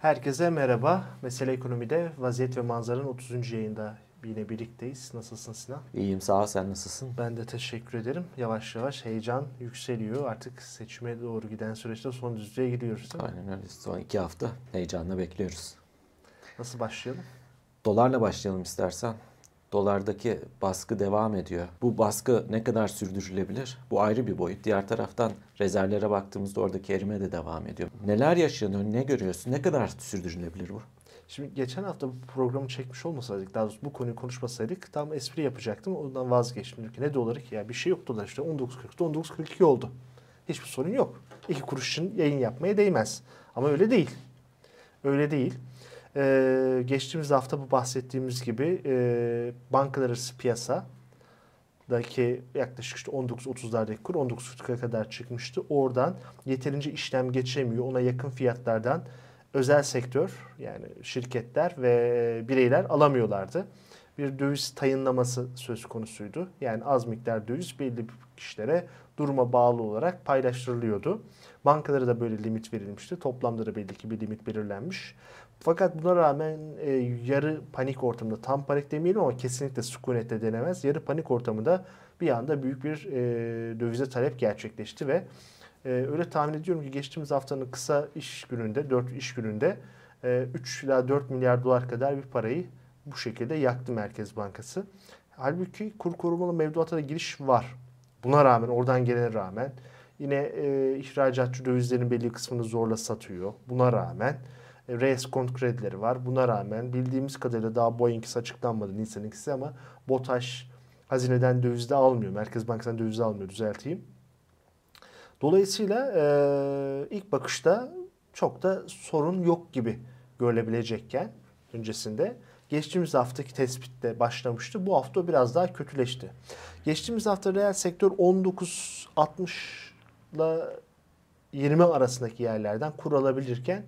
Herkese merhaba. Mesele Ekonomi'de Vaziyet ve Manzara'nın 30. yayında yine birlikteyiz. Nasılsın Sinan? İyiyim sağ ol sen nasılsın? Ben de teşekkür ederim. Yavaş yavaş heyecan yükseliyor. Artık seçime doğru giden süreçte son düzlüğe gidiyoruz. Aynen öyle. Son iki hafta heyecanla bekliyoruz. Nasıl başlayalım? Dolarla başlayalım istersen. Dolardaki baskı devam ediyor. Bu baskı ne kadar sürdürülebilir? Bu ayrı bir boyut. Diğer taraftan rezervlere baktığımızda oradaki erime de devam ediyor. Neler yaşanıyor? Ne görüyorsun? Ne kadar sürdürülebilir bu? Şimdi geçen hafta bu programı çekmiş olmasaydık, daha doğrusu bu konuyu konuşmasaydık tam espri yapacaktım. Ondan vazgeçtim. Çünkü ne doları ki ya bir şey yok dolar işte 19.40'da 19.42 oldu. Hiçbir sorun yok. İki kuruş için yayın yapmaya değmez. Ama öyle değil. Öyle değil. Ee, geçtiğimiz hafta bu bahsettiğimiz gibi e, bankalar arası piyasa daki yaklaşık işte 19.30'lardaki kur 19.40'a kadar çıkmıştı. Oradan yeterince işlem geçemiyor. Ona yakın fiyatlardan özel sektör yani şirketler ve bireyler alamıyorlardı. Bir döviz tayınlaması söz konusuydu. Yani az miktar döviz belli kişilere duruma bağlı olarak paylaştırılıyordu. Bankalara da böyle limit verilmişti. Toplamda da belli ki bir limit belirlenmiş. Fakat buna rağmen e, yarı panik ortamında tam panik demeyelim ama kesinlikle sükunette denemez. Yarı panik ortamında bir anda büyük bir e, dövize talep gerçekleşti ve e, öyle tahmin ediyorum ki geçtiğimiz haftanın kısa iş gününde, 4 iş gününde e, 3 ila 4 milyar dolar kadar bir parayı bu şekilde yaktı Merkez Bankası. Halbuki kur korumalı mevduata da giriş var. Buna rağmen, oradan gelene rağmen yine e, ihracatçı dövizlerin belli kısmını zorla satıyor. Buna rağmen reeskont kredileri var. Buna rağmen bildiğimiz kadarıyla daha Boeing'si açıklanmadı Nisan ikisi ama BOTAŞ hazineden dövizde almıyor. Merkez Bankası'ndan dövizde almıyor düzelteyim. Dolayısıyla e, ilk bakışta çok da sorun yok gibi görülebilecekken öncesinde geçtiğimiz haftaki tespitte başlamıştı. Bu hafta biraz daha kötüleşti. Geçtiğimiz hafta reel sektör 19.60 ile 20 arasındaki yerlerden kur alabilirken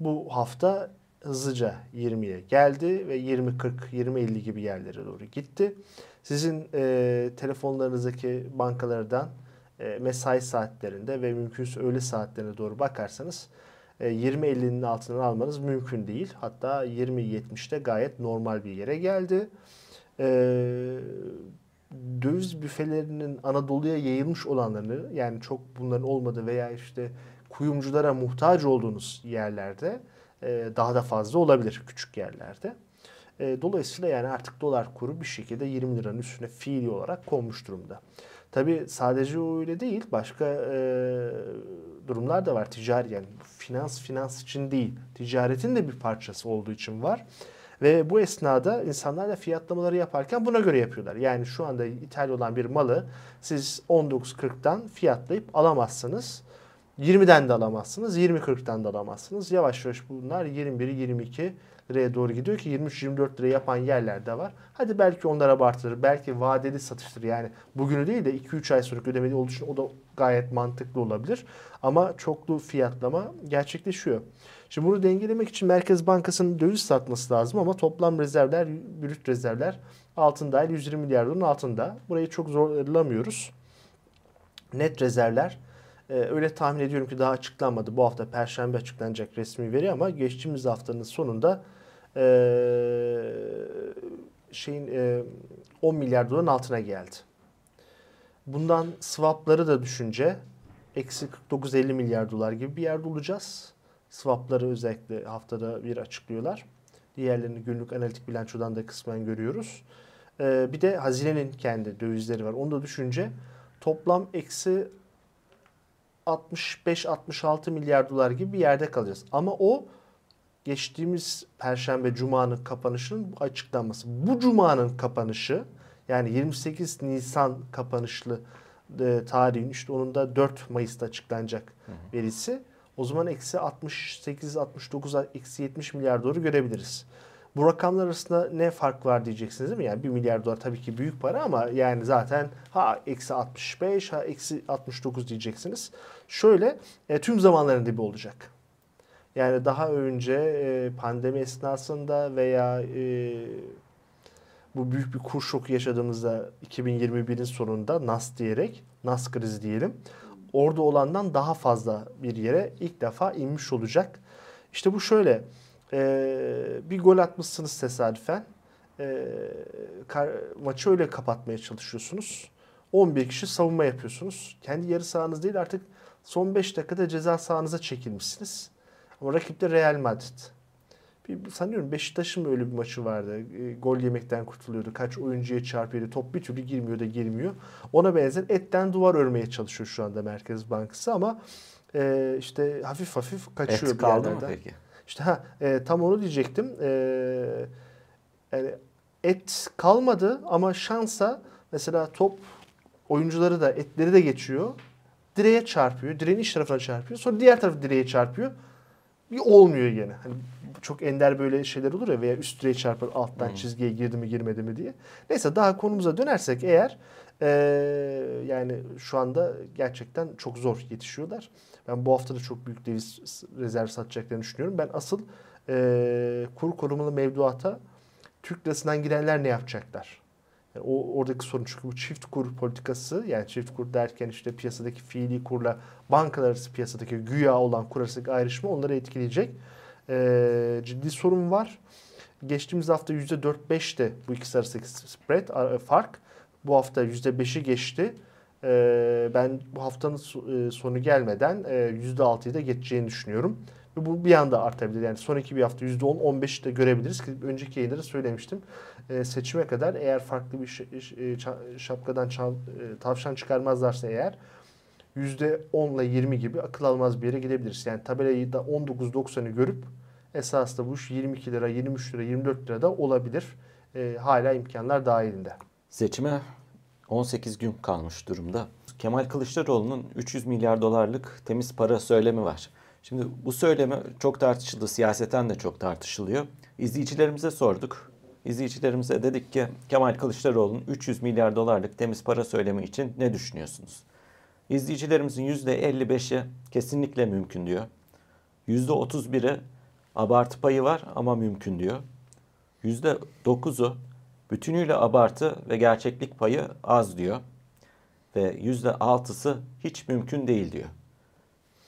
bu hafta hızlıca 20'ye geldi ve 20-40, 20-50 gibi yerlere doğru gitti. Sizin e, telefonlarınızdaki bankalardan e, mesai saatlerinde ve mümkünse öğle saatlerine doğru bakarsanız e, 20-50'nin altından almanız mümkün değil. Hatta 20-70'te gayet normal bir yere geldi. E, döviz büfelerinin Anadolu'ya yayılmış olanlarını yani çok bunların olmadığı veya işte kuyumculara muhtaç olduğunuz yerlerde e, daha da fazla olabilir küçük yerlerde. E, dolayısıyla yani artık dolar kuru bir şekilde 20 liranın üstüne fiili olarak konmuş durumda. Tabi sadece öyle değil. Başka e, durumlar da var. Ticari yani finans finans için değil. Ticaretin de bir parçası olduğu için var. Ve bu esnada insanlar da fiyatlamaları yaparken buna göre yapıyorlar. Yani şu anda ithal olan bir malı siz 19.40'dan fiyatlayıp alamazsınız. 20'den de alamazsınız, 20-40'tan da alamazsınız. Yavaş yavaş bunlar 21-22 liraya doğru gidiyor ki 23-24 lira yapan yerler de var. Hadi belki onlar abartılır, belki vadeli satıştır yani bugünü değil de 2-3 ay sonra ödemeli olduğu için o da gayet mantıklı olabilir. Ama çoklu fiyatlama gerçekleşiyor. Şimdi bunu dengelemek için Merkez Bankası'nın döviz satması lazım ama toplam rezervler, brüt rezervler altın dahil 120 milyar doların altında. Burayı çok zorlamıyoruz. Net rezervler ee, öyle tahmin ediyorum ki daha açıklanmadı. Bu hafta Perşembe açıklanacak resmi veri ama geçtiğimiz haftanın sonunda e, şeyin e, 10 milyar doların altına geldi. Bundan swapları da düşünce eksi 49-50 milyar dolar gibi bir yerde olacağız. Swapları özellikle haftada bir açıklıyorlar. Diğerlerini günlük analitik bilançodan da kısmen görüyoruz. Ee, bir de hazinenin kendi dövizleri var. Onu da düşünce toplam eksi 65-66 milyar dolar gibi bir yerde kalacağız. Ama o geçtiğimiz Perşembe Cuma'nın kapanışının açıklanması. Bu Cuma'nın kapanışı yani 28 Nisan kapanışlı e, tarihin işte onun da 4 Mayıs'ta açıklanacak hı hı. verisi. O zaman eksi 68, 69, eksi 70 milyar doları görebiliriz. Bu rakamlar arasında ne fark var diyeceksiniz değil mi? Yani 1 milyar dolar tabii ki büyük para ama yani zaten ha eksi 65 ha eksi 69 diyeceksiniz. Şöyle e, tüm zamanların dibi olacak. Yani daha önce e, pandemi esnasında veya e, bu büyük bir kur şoku yaşadığımızda 2021'in sonunda NAS diyerek, NAS krizi diyelim. Orada olandan daha fazla bir yere ilk defa inmiş olacak. İşte bu şöyle. E, bir gol atmışsınız tesadüfen. E, kar, maçı öyle kapatmaya çalışıyorsunuz. 11 kişi savunma yapıyorsunuz. Kendi yarı sahanız değil artık son 5 dakikada ceza sahanıza çekilmişsiniz. Ama rakip de Real Madrid. Bir, sanıyorum Beşiktaş'ın öyle bir maçı vardı. E, gol yemekten kurtuluyordu. Kaç oyuncuya çarpıyordu. Top bir türlü girmiyor da girmiyor. Ona benzer etten duvar örmeye çalışıyor şu anda Merkez Bankası ama e, işte hafif hafif kaçıyor Et kaldı mı yerlerden. peki? İşte ha e, tam onu diyecektim. E, yani et kalmadı ama şansa mesela top oyuncuları da etleri de geçiyor. Direğe çarpıyor. Direğin iç tarafına çarpıyor. Sonra diğer tarafı direğe çarpıyor. Bir olmuyor gene. Hani çok ender böyle şeyler olur ya veya üst direğe çarpar alttan Hmm. çizgiye girdi mi girmedi mi diye. Neyse daha konumuza dönersek eğer e, yani şu anda gerçekten çok zor yetişiyorlar. Ben bu hafta da çok büyük döviz rezerv satacaklarını düşünüyorum. Ben asıl e, kur korumalı mevduata Türk lirasından girenler ne yapacaklar? O oradaki sorun çünkü bu çift kur politikası yani çift kur derken işte piyasadaki fiili kurla bankalar arası piyasadaki güya olan kur arasındaki ayrışma onları etkileyecek. Ee, ciddi sorun var. Geçtiğimiz hafta %4-5'te bu ikisi arasındaki spread fark. Bu hafta %5'i geçti. Ee, ben bu haftanın e, sonu gelmeden e, %6'yı da geçeceğini düşünüyorum. Ve bu bir anda artabilir. Yani sonraki bir hafta %10-15 de görebiliriz ki önceki yayında da söylemiştim. Ee, seçime kadar eğer farklı bir e, şapkadan çal- e, tavşan çıkarmazlarsa eğer %10 ile 20 gibi akıl almaz bir yere gidebiliriz. Yani tabelayı da 19.90'ı görüp esasında bu iş 22 lira, 23 lira, 24 lira da olabilir. Ee, hala imkanlar dahilinde. Seçime 18 gün kalmış durumda. Kemal Kılıçdaroğlu'nun 300 milyar dolarlık temiz para söylemi var. Şimdi bu söylemi çok tartışıldı, siyaseten de çok tartışılıyor. İzleyicilerimize sorduk. İzleyicilerimize dedik ki Kemal Kılıçdaroğlu'nun 300 milyar dolarlık temiz para söylemi için ne düşünüyorsunuz? İzleyicilerimizin %55'i kesinlikle mümkün diyor. %31'i abartı payı var ama mümkün diyor. %9'u bütünüyle abartı ve gerçeklik payı az diyor. Ve %6'sı hiç mümkün değil diyor.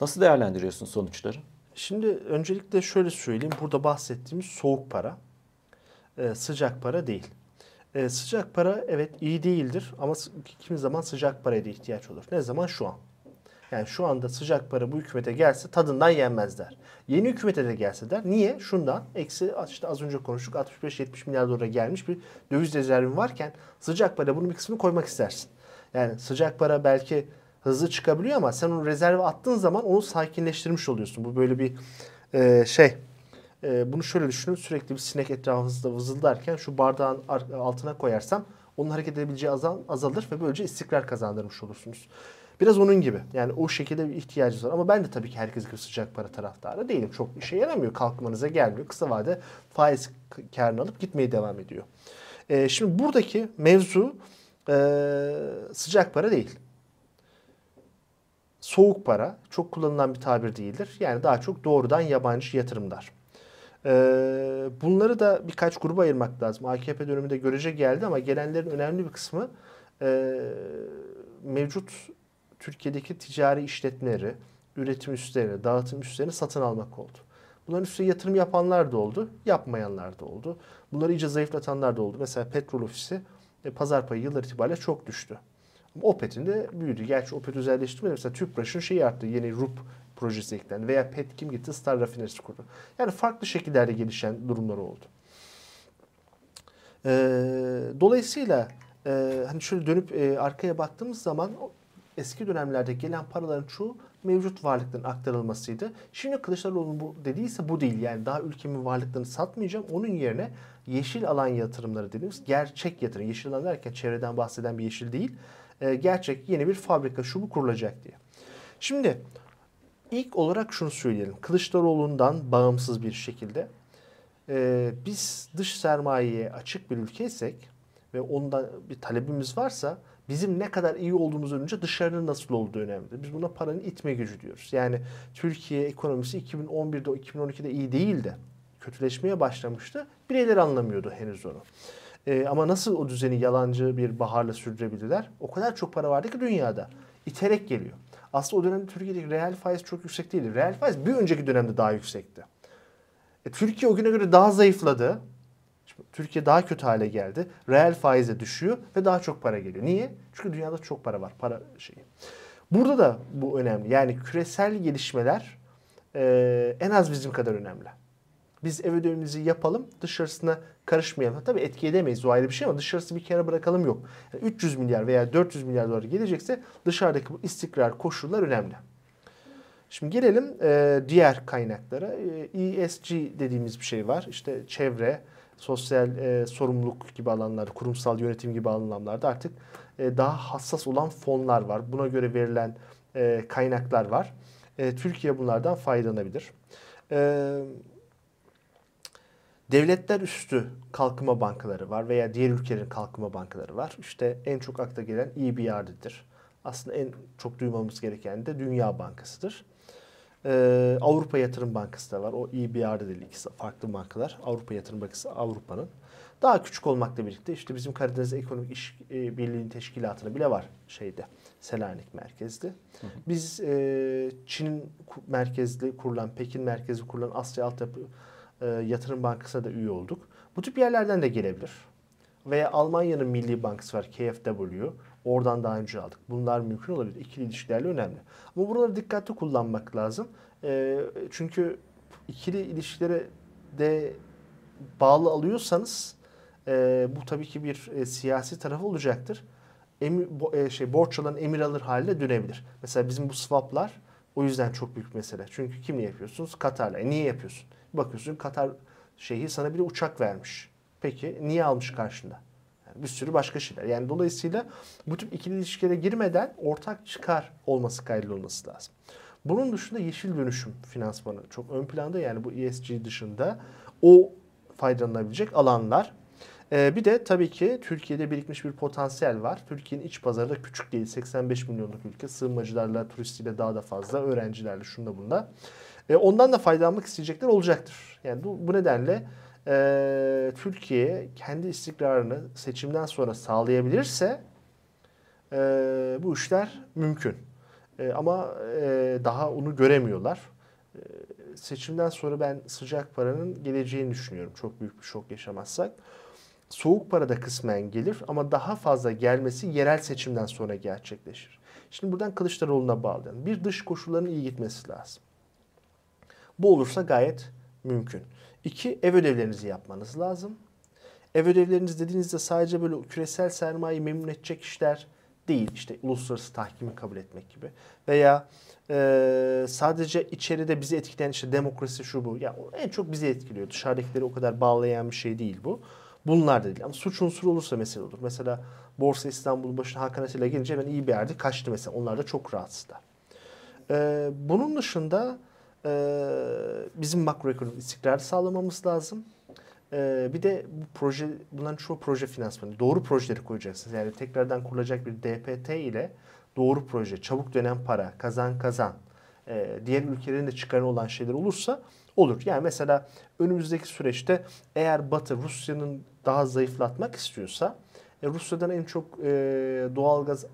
Nasıl değerlendiriyorsun sonuçları? Şimdi öncelikle şöyle söyleyeyim. Burada bahsettiğimiz soğuk para. Ee, sıcak para değil. Ee, sıcak para evet iyi değildir ama kimi zaman sıcak paraya da ihtiyaç olur. Ne zaman? Şu an. Yani şu anda sıcak para bu hükümete gelse tadından yenmezler. Yeni hükümete de gelse der. Niye? Şundan. Eksi işte az önce konuştuk 65-70 milyar dolara gelmiş bir döviz rezervin varken sıcak para bunun bir kısmını koymak istersin. Yani sıcak para belki hızlı çıkabiliyor ama sen onu rezerve attığın zaman onu sakinleştirmiş oluyorsun. Bu böyle bir e, şey. E, bunu şöyle düşünün. Sürekli bir sinek etrafınızda vızıldarken şu bardağın ar- altına koyarsam onun hareket edebileceği azal, azalır ve böylece istikrar kazandırmış olursunuz. Biraz onun gibi. Yani o şekilde bir ihtiyacınız var. Ama ben de tabii ki herkes gibi sıcak para taraftarı değilim. Çok işe yaramıyor. Kalkmanıza gelmiyor. Kısa vade faiz karını alıp gitmeye devam ediyor. E, şimdi buradaki mevzu e, sıcak para değil soğuk para çok kullanılan bir tabir değildir. Yani daha çok doğrudan yabancı yatırımlar. Ee, bunları da birkaç gruba ayırmak lazım. AKP döneminde görece geldi ama gelenlerin önemli bir kısmı e, mevcut Türkiye'deki ticari işletmeleri, üretim üslerini, dağıtım üslerini satın almak oldu. Bunların üstüne yatırım yapanlar da oldu, yapmayanlar da oldu. Bunları iyice zayıflatanlar da oldu. Mesela petrol ofisi e, pazar payı yıllar itibariyle çok düştü. Opet'in de büyüdü. Gerçi Opet özelleştirmedi. Mesela Tüpraş'ın şeyi arttı. Yeni RUP projesi eklendi. Veya Petkim gitti Star rafinerisi kurdu. Yani farklı şekillerde gelişen durumlar oldu. Ee, dolayısıyla e, hani şöyle dönüp e, arkaya baktığımız zaman eski dönemlerde gelen paraların çoğu mevcut varlıkların aktarılmasıydı. Şimdi Kılıçdaroğlu'nun bu dediyse bu değil. Yani daha ülkemin varlıklarını satmayacağım. Onun yerine yeşil alan yatırımları dediğimiz gerçek yatırım. Yeşil alan derken çevreden bahseden bir yeşil değil. E, gerçek yeni bir fabrika şu bu kurulacak diye. Şimdi ilk olarak şunu söyleyelim. Kılıçdaroğlu'ndan bağımsız bir şekilde e, biz dış sermayeye açık bir ülkeysek ve ondan bir talebimiz varsa bizim ne kadar iyi olduğumuz önce dışarının nasıl olduğu önemli. Biz buna paranın itme gücü diyoruz. Yani Türkiye ekonomisi 2011'de 2012'de iyi değildi. Kötüleşmeye başlamıştı. Bireyler anlamıyordu henüz onu. Ee, ama nasıl o düzeni yalancı bir baharla sürdürebildiler? O kadar çok para vardı ki dünyada. İterek geliyor. Aslında o dönemde Türkiye'deki reel faiz çok yüksek değildi. Reel faiz bir önceki dönemde daha yüksekti. E, Türkiye o güne göre daha zayıfladı. Türkiye daha kötü hale geldi. Reel faize düşüyor ve daha çok para geliyor. Niye? Çünkü dünyada çok para var. Para şeyi. Burada da bu önemli. Yani küresel gelişmeler e, en az bizim kadar önemli. Biz ev ödevimizi yapalım, dışarısına karışmayalım. Tabii etki edemeyiz o ayrı bir şey ama dışarısı bir kere bırakalım yok. Yani 300 milyar veya 400 milyar dolar gelecekse dışarıdaki bu istikrar koşullar önemli. Şimdi gelelim e, diğer kaynaklara. E, ESG dediğimiz bir şey var. İşte çevre, sosyal e, sorumluluk gibi alanlarda, kurumsal yönetim gibi alanlarda artık e, daha hassas olan fonlar var. Buna göre verilen e, kaynaklar var. E, Türkiye bunlardan faydalanabilir. E, devletler üstü kalkınma bankaları var veya diğer ülkelerin kalkınma bankaları var. İşte en çok akla gelen EBRD'dir. Aslında en çok duymamız gereken de Dünya Bankası'dır. Ee, Avrupa Yatırım Bankası da var. O EBRD değil ikisi farklı bankalar. Avrupa Yatırım Bankası Avrupa'nın. Daha küçük olmakla birlikte işte bizim Karadeniz Ekonomik İş e, Birliği'nin teşkilatını bile var şeyde. Selanik merkezli. Biz e, Çin merkezli kurulan, Pekin merkezli kurulan Asya Altyapı e, Yatırım Bankası'na da üye olduk. Bu tip yerlerden de gelebilir. Veya Almanya'nın Milli Bankası var KfW. Oradan daha önce aldık. Bunlar mümkün olabilir. İkili ilişkilerle önemli. Ama buraları dikkatli kullanmak lazım. E, çünkü ikili ilişkilere de bağlı alıyorsanız e, bu tabii ki bir e, siyasi tarafı olacaktır. Emir, bo, e, şey borç alan emir alır haline dönebilir. Mesela bizim bu swaplar o yüzden çok büyük mesele. Çünkü kimle yapıyorsunuz? Katar'la. E niye yapıyorsun? Bakıyorsun Katar şeyhi sana bir uçak vermiş. Peki niye almış karşında? Yani bir sürü başka şeyler. Yani dolayısıyla bu tip ikili ilişkilere girmeden ortak çıkar olması kaydıyla olması lazım. Bunun dışında yeşil dönüşüm finansmanı çok ön planda yani bu ESG dışında o faydalanabilecek alanlar. Ee, bir de tabii ki Türkiye'de birikmiş bir potansiyel var. Türkiye'nin iç pazarı da küçük değil. 85 milyonluk ülke. Sığınmacılarla, turistiyle daha da fazla, öğrencilerle, şunda bunda. Ee, ondan da faydalanmak isteyecekler olacaktır. Yani bu, bu nedenle e, Türkiye kendi istikrarını seçimden sonra sağlayabilirse e, bu işler mümkün. E, ama e, daha onu göremiyorlar. E, seçimden sonra ben sıcak paranın geleceğini düşünüyorum. Çok büyük bir şok yaşamazsak. Soğuk para da kısmen gelir ama daha fazla gelmesi yerel seçimden sonra gerçekleşir. Şimdi buradan Kılıçdaroğlu'na bağlayalım. Bir dış koşulların iyi gitmesi lazım. Bu olursa gayet mümkün. İki, ev ödevlerinizi yapmanız lazım. Ev ödevleriniz dediğinizde sadece böyle küresel sermayeyi memnun edecek işler değil. İşte uluslararası tahkimi kabul etmek gibi. Veya e, sadece içeride bizi etkileyen işte demokrasi şu bu. Ya en çok bizi etkiliyor. Dışarıdakileri o kadar bağlayan bir şey değil bu. Bunlar da değil. Ama suç unsuru olursa mesele olur. Mesela Borsa İstanbul başına Hakan Atilla gelince ben iyi bir yerde kaçtı mesela. Onlar da çok rahatsızlar. Ee, bunun dışında e, bizim makroekonomik istikrarı sağlamamız lazım. Ee, bir de bu proje, bunların çoğu proje finansmanı. Doğru projeleri koyacaksınız. Yani tekrardan kurulacak bir DPT ile doğru proje, çabuk dönen para, kazan kazan, e, diğer ülkelerin de çıkarını olan şeyler olursa olur. Yani mesela önümüzdeki süreçte eğer Batı Rusya'nın daha zayıflatmak istiyorsa e, Rusya'dan en çok e, doğalgaz,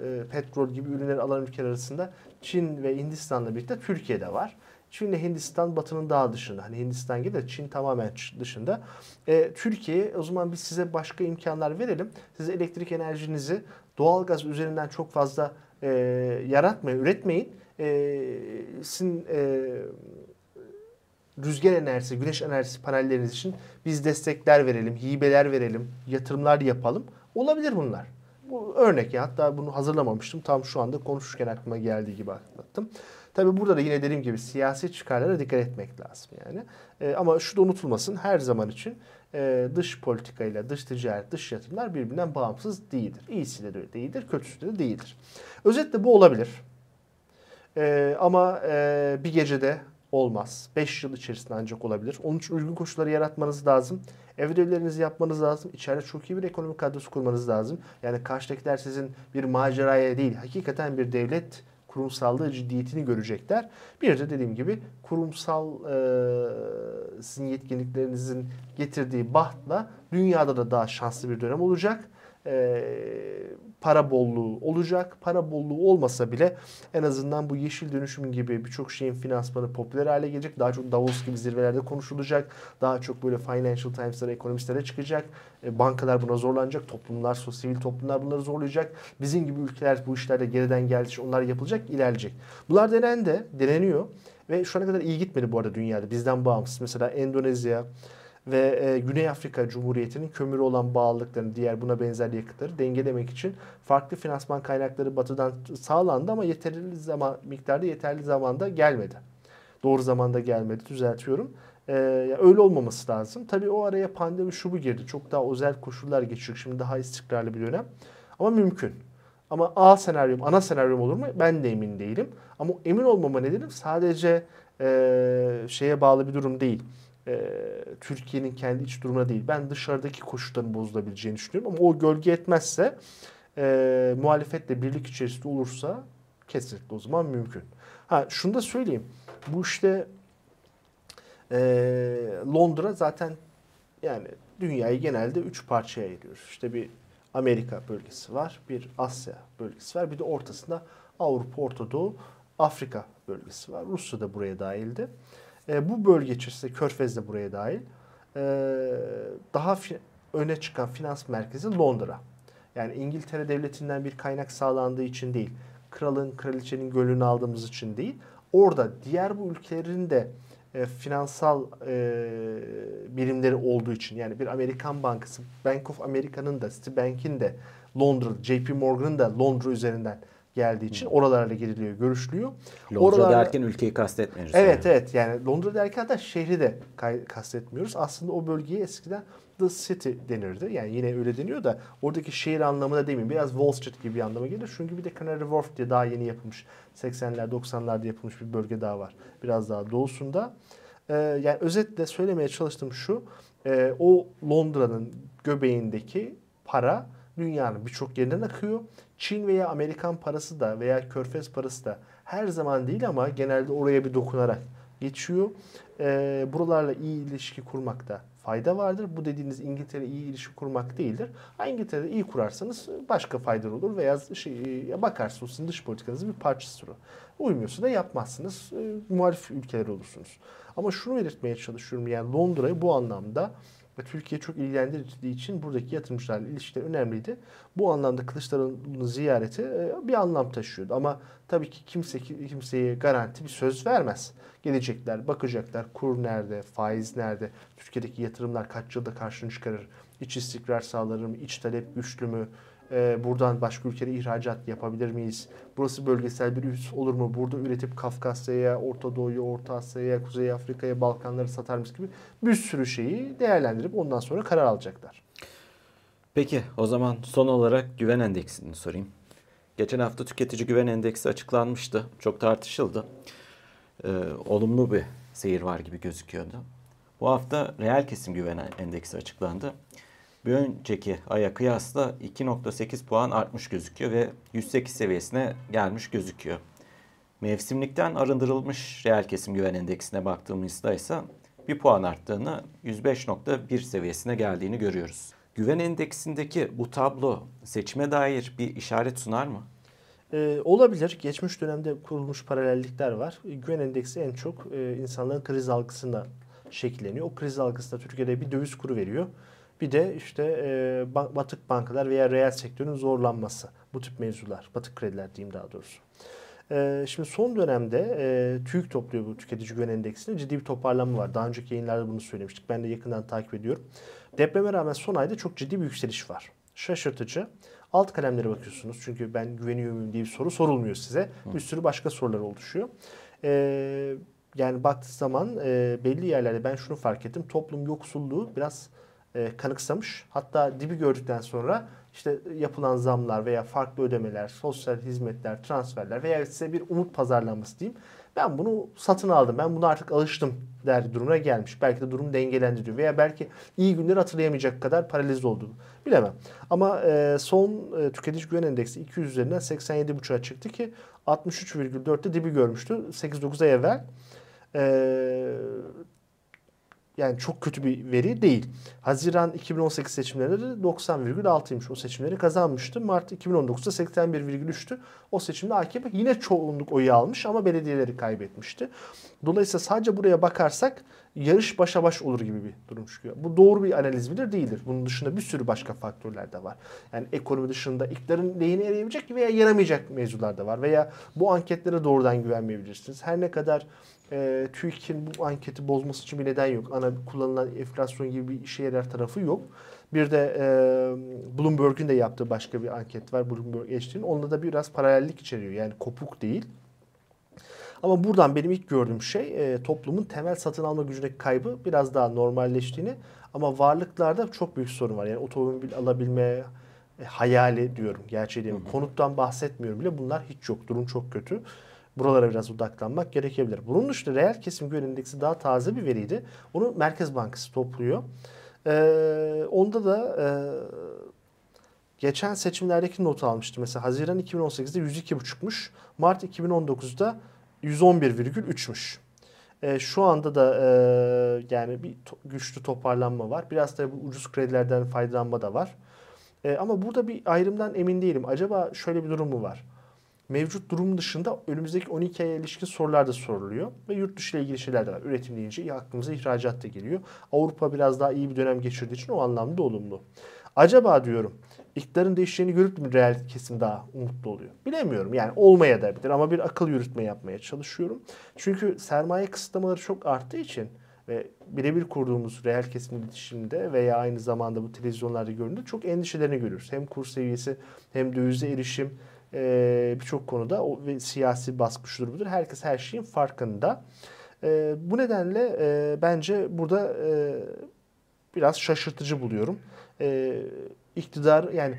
e, petrol gibi ürünleri alan ülkeler arasında Çin ve Hindistan'la birlikte Türkiye'de var. Çin ile Hindistan batının daha dışında. Hani Hindistan gibi de Çin tamamen dışında. E, Türkiye o zaman biz size başka imkanlar verelim. Size elektrik enerjinizi doğalgaz üzerinden çok fazla e, yaratmayın, üretmeyin. E, sizin e, rüzgar enerjisi, güneş enerjisi panelleriniz için biz destekler verelim, hibeler verelim, yatırımlar yapalım. Olabilir bunlar. Bu örnek ya. Hatta bunu hazırlamamıştım. Tam şu anda konuşurken aklıma geldiği gibi anlattım. Tabii burada da yine dediğim gibi siyasi çıkarlara dikkat etmek lazım yani. E, ama şu da unutulmasın her zaman için e, dış politikayla dış ticaret, dış yatırımlar birbirinden bağımsız değildir. İyisi de değildir, kötüsü de değildir. Özetle bu olabilir. E, ama e, bir gecede olmaz. 5 yıl içerisinde ancak olabilir. Onun için uygun koşulları yaratmanız lazım. Ev ödevlerinizi yapmanız lazım. İçeride çok iyi bir ekonomik kadrosu kurmanız lazım. Yani karşıdakiler sizin bir maceraya değil, hakikaten bir devlet kurumsallığı ciddiyetini görecekler. Bir de dediğim gibi kurumsal e, sizin yetkinliklerinizin getirdiği bahtla dünyada da daha şanslı bir dönem olacak. e, para bolluğu olacak. Para bolluğu olmasa bile en azından bu yeşil dönüşüm gibi birçok şeyin finansmanı popüler hale gelecek. Daha çok Davos gibi zirvelerde konuşulacak. Daha çok böyle Financial Times'lara, ekonomistlere çıkacak. E, bankalar buna zorlanacak. Toplumlar, sivil toplumlar bunları zorlayacak. Bizim gibi ülkeler bu işlerde geriden geldi. Onlar yapılacak, ilerleyecek. Bunlar denen de, deneniyor. Ve şu ana kadar iyi gitmedi bu arada dünyada. Bizden bağımsız. Mesela Endonezya, ve e, Güney Afrika Cumhuriyeti'nin kömürü olan bağlılıklarını, diğer buna benzer yakıtları dengelemek için farklı finansman kaynakları batıdan sağlandı ama yeterli zaman miktarda yeterli zamanda gelmedi. Doğru zamanda gelmedi düzeltiyorum. Ee, öyle olmaması lazım. Tabii o araya pandemi şu bu girdi. Çok daha özel koşullar geçiyor. Şimdi daha istikrarlı bir dönem. Ama mümkün. Ama A senaryom, ana senaryom olur mu? Ben de emin değilim. Ama emin olmama nedenim sadece e, şeye bağlı bir durum değil e, Türkiye'nin kendi iç durumuna değil. Ben dışarıdaki koşulların bozulabileceğini düşünüyorum ama o gölge etmezse e, muhalefetle birlik içerisinde olursa kesinlikle o zaman mümkün. Ha şunu da söyleyeyim. Bu işte e, Londra zaten yani dünyayı genelde üç parçaya ayırıyoruz. İşte bir Amerika bölgesi var, bir Asya bölgesi var, bir de ortasında Avrupa, Orta Doğu, Afrika bölgesi var. Rusya da buraya dahildi. E, bu bölge içerisinde Körfez de buraya dahil. E, daha öne çıkan finans merkezi Londra. Yani İngiltere devletinden bir kaynak sağlandığı için değil, kralın, kraliçenin gönlünü aldığımız için değil. Orada diğer bu ülkelerin de e, finansal e, birimleri olduğu için yani bir Amerikan bankası, Bank of America'nın da Citibank'in de Londra, JP Morgan'ın da Londra üzerinden geldiği için oralarla giriliyor, görüşülüyor. Londra Oralarla... derken ülkeyi kastetmiyoruz. Evet yani. evet yani Londra derken de şehri de kastetmiyoruz. Aslında o bölgeye eskiden The City denirdi. Yani yine öyle deniyor da oradaki şehir anlamına demeyin. Biraz Wall Street gibi bir anlama gelir. Çünkü bir de Canary Wharf diye daha yeni yapılmış 80'ler 90'larda yapılmış bir bölge daha var. Biraz daha doğusunda. Ee, yani özetle söylemeye çalıştığım şu. E, o Londra'nın göbeğindeki para dünyanın birçok yerinden akıyor. Çin veya Amerikan parası da veya Körfez parası da her zaman değil ama genelde oraya bir dokunarak geçiyor. E, buralarla iyi ilişki kurmakta fayda vardır. Bu dediğiniz İngiltere iyi ilişki kurmak değildir. Ha, İngiltere'de iyi kurarsanız başka faydalı olur veya şey, bakarsınız dış politikanızın bir parçası olur. Uymuyorsa da yapmazsınız. E, muhalif ülkeler olursunuz. Ama şunu belirtmeye çalışıyorum. Yani Londra'yı bu anlamda ve Türkiye çok ilgilendirdiği için buradaki yatırımcılarla ilişkiler önemliydi. Bu anlamda Kılıçdaroğlu'nun ziyareti e, bir anlam taşıyordu. Ama tabii ki kimse kimseye garanti bir söz vermez. Gelecekler, bakacaklar kur nerede, faiz nerede, Türkiye'deki yatırımlar kaç yılda karşını çıkarır, iç istikrar sağlar mı, iç talep güçlü mü, e, buradan başka ülkelere ihracat yapabilir miyiz? Burası bölgesel bir üs olur mu? Burada üretip Kafkasya'ya, Orta Doğu'ya, Orta Asya'ya, Kuzey Afrika'ya, Balkanları satar mıyız gibi bir sürü şeyi değerlendirip ondan sonra karar alacaklar. Peki o zaman son olarak güven endeksini sorayım. Geçen hafta tüketici güven endeksi açıklanmıştı. Çok tartışıldı. Ee, olumlu bir seyir var gibi gözüküyordu. Bu hafta reel kesim güven endeksi açıklandı bir önceki aya kıyasla 2.8 puan artmış gözüküyor ve 108 seviyesine gelmiş gözüküyor. Mevsimlikten arındırılmış reel kesim güven endeksine baktığımızda ise bir puan arttığını 105.1 seviyesine geldiğini görüyoruz. Güven endeksindeki bu tablo seçime dair bir işaret sunar mı? Ee, olabilir. Geçmiş dönemde kurulmuş paralellikler var. Güven endeksi en çok e, insanların kriz algısına şekilleniyor. O kriz algısında Türkiye'de bir döviz kuru veriyor. Bir de işte e, batık bankalar veya reel sektörün zorlanması. Bu tip mevzular. Batık krediler diyeyim daha doğrusu. E, şimdi son dönemde e, TÜİK topluyor bu tüketici güven endeksinde. Ciddi bir toparlanma var. Daha önceki yayınlarda bunu söylemiştik. Ben de yakından takip ediyorum. Depreme rağmen son ayda çok ciddi bir yükseliş var. Şaşırtıcı. Alt kalemlere bakıyorsunuz. Çünkü ben güveniyor muyum diye bir soru sorulmuyor size. Bir sürü başka sorular oluşuyor. Ee, yani baktığı zaman e, belli yerlerde ben şunu fark ettim. Toplum yoksulluğu biraz e, kanıksamış. Hatta dibi gördükten sonra işte yapılan zamlar veya farklı ödemeler, sosyal hizmetler, transferler veya size bir umut pazarlanması diyeyim. Ben bunu satın aldım. Ben buna artık alıştım der durumuna gelmiş. Belki de durum dengelendiriyor veya belki iyi günleri hatırlayamayacak kadar paralize oldu. Bilemem. Ama e, son e, tüketici güven endeksi 200 üzerinden 87.5'a çıktı ki 63,4'te dibi görmüştü 8-9 ay evvel. E, yani çok kötü bir veri değil. Haziran 2018 seçimlerinde de 90,6'ymış o seçimleri kazanmıştı. Mart 2019'da 81,3'tü. O seçimde AKP yine çoğunluk oyu almış ama belediyeleri kaybetmişti. Dolayısıyla sadece buraya bakarsak yarış başa baş olur gibi bir durum çıkıyor. Bu doğru bir analiz midir? Değildir. Bunun dışında bir sürü başka faktörler de var. Yani ekonomi dışında iktidarın lehine yarayabilecek veya yaramayacak mevzular da var. Veya bu anketlere doğrudan güvenmeyebilirsiniz. Her ne kadar e, TÜİK'in bu anketi bozması için bir neden yok. Ana kullanılan enflasyon gibi bir işe yarar tarafı yok. Bir de e, Bloomberg'in de yaptığı başka bir anket var. Bloomberg HD'nin. Onda da biraz paralellik içeriyor. Yani kopuk değil. Ama buradan benim ilk gördüğüm şey e, toplumun temel satın alma gücündeki kaybı biraz daha normalleştiğini ama varlıklarda çok büyük sorun var. Yani otomobil alabilme e, hayali diyorum gerçeği değil? Konuttan bahsetmiyorum bile bunlar hiç yok. Durum çok kötü. Buralara biraz odaklanmak gerekebilir. Bunun dışında reel kesim güven endeksi daha taze bir veriydi. Onu Merkez Bankası topluyor. Ee, onda da e, geçen seçimlerdeki notu almıştım. Mesela Haziran 2018'de 102,5'muş. Mart 2019'da 111,3'müş. E, şu anda da e, yani bir to- güçlü toparlanma var. Biraz da bu ucuz kredilerden faydalanma da var. E, ama burada bir ayrımdan emin değilim. Acaba şöyle bir durum mu var? Mevcut durum dışında önümüzdeki 12 aya ilişkin sorular da soruluyor. Ve yurt dışı ile ilgili şeyler de var. Üretim deyince aklımıza ihracat da geliyor. Avrupa biraz daha iyi bir dönem geçirdiği için o anlamda olumlu. Acaba diyorum iktidarın değişeceğini görüp mü reel kesim daha umutlu oluyor? Bilemiyorum yani olmaya da bilir ama bir akıl yürütme yapmaya çalışıyorum. Çünkü sermaye kısıtlamaları çok arttığı için ve birebir kurduğumuz reel kesim iletişimde veya aynı zamanda bu televizyonlarda göründüğünde çok endişelerini görüyoruz. Hem kur seviyesi hem dövize erişim e, birçok konuda o, ve siyasi baskı şudur budur. Herkes her şeyin farkında. E, bu nedenle e, bence burada e, biraz şaşırtıcı buluyorum. E, iktidar yani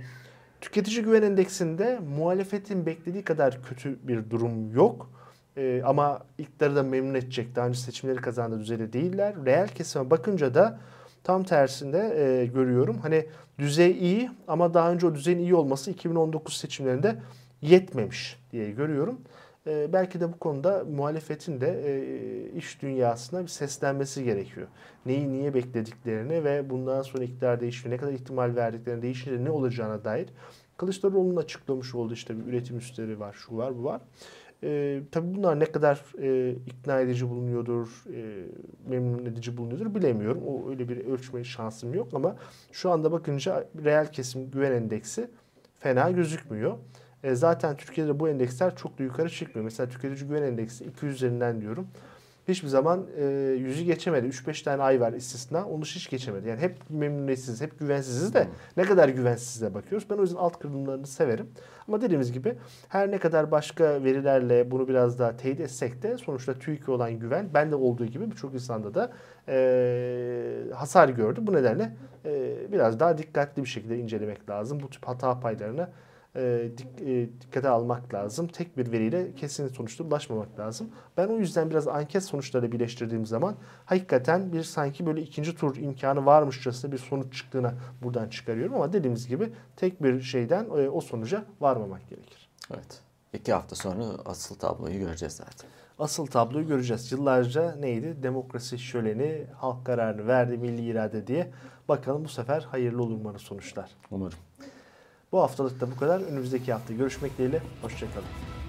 tüketici güven endeksinde muhalefetin beklediği kadar kötü bir durum yok. E, ama iktidarı da memnun edecek. Daha önce seçimleri kazandığı düzeyde değiller. Reel kesime bakınca da tam tersinde e, görüyorum. Hani düzey iyi ama daha önce o düzeyin iyi olması 2019 seçimlerinde yetmemiş diye görüyorum. E, belki de bu konuda muhalefetin de e, iş dünyasına bir seslenmesi gerekiyor. Neyi niye beklediklerini ve bundan sonra iktidar değişimi ne kadar ihtimal verdiklerini değişince ne olacağına dair Kılıçdaroğlu'nun açıklamış olduğu işte bir üretim üstleri var, şu var, bu var. E, tabii bunlar ne kadar e, ikna edici bulunuyordur, e, memnun edici bulunuyordur bilemiyorum. O öyle bir ölçme şansım yok ama şu anda bakınca reel kesim güven endeksi fena gözükmüyor. E, zaten Türkiye'de bu endeksler çok da yukarı çıkmıyor. Mesela tüketici güven endeksi 200 üzerinden diyorum. Hiçbir zaman e, yüzü geçemedi. 3-5 tane ay var istisna. Onu hiç geçemedi. Yani hep memnuniyetsiz, hep güvensiziz de ne kadar güvensizize bakıyoruz. Ben o yüzden alt kırılımlarını severim. Ama dediğimiz gibi her ne kadar başka verilerle bunu biraz daha teyit etsek de sonuçta TÜİK'e olan güven bende olduğu gibi birçok insanda da e, hasar gördü. Bu nedenle e, biraz daha dikkatli bir şekilde incelemek lazım. Bu tip hata paylarına e, dik, e, dikkate almak lazım. Tek bir veriyle kesin sonuçta ulaşmamak lazım. Ben o yüzden biraz anket sonuçları birleştirdiğim zaman hakikaten bir sanki böyle ikinci tur imkanı varmışçasına bir sonuç çıktığına buradan çıkarıyorum. Ama dediğimiz gibi tek bir şeyden e, o sonuca varmamak gerekir. Evet. İki hafta sonra asıl tabloyu göreceğiz zaten. Asıl tabloyu göreceğiz. Yıllarca neydi? Demokrasi şöleni, halk kararını verdi, milli irade diye. Bakalım bu sefer hayırlı olur mu sonuçlar. Umarım. Bu haftalık da bu kadar. Önümüzdeki hafta görüşmek dileğiyle. Hoşçakalın.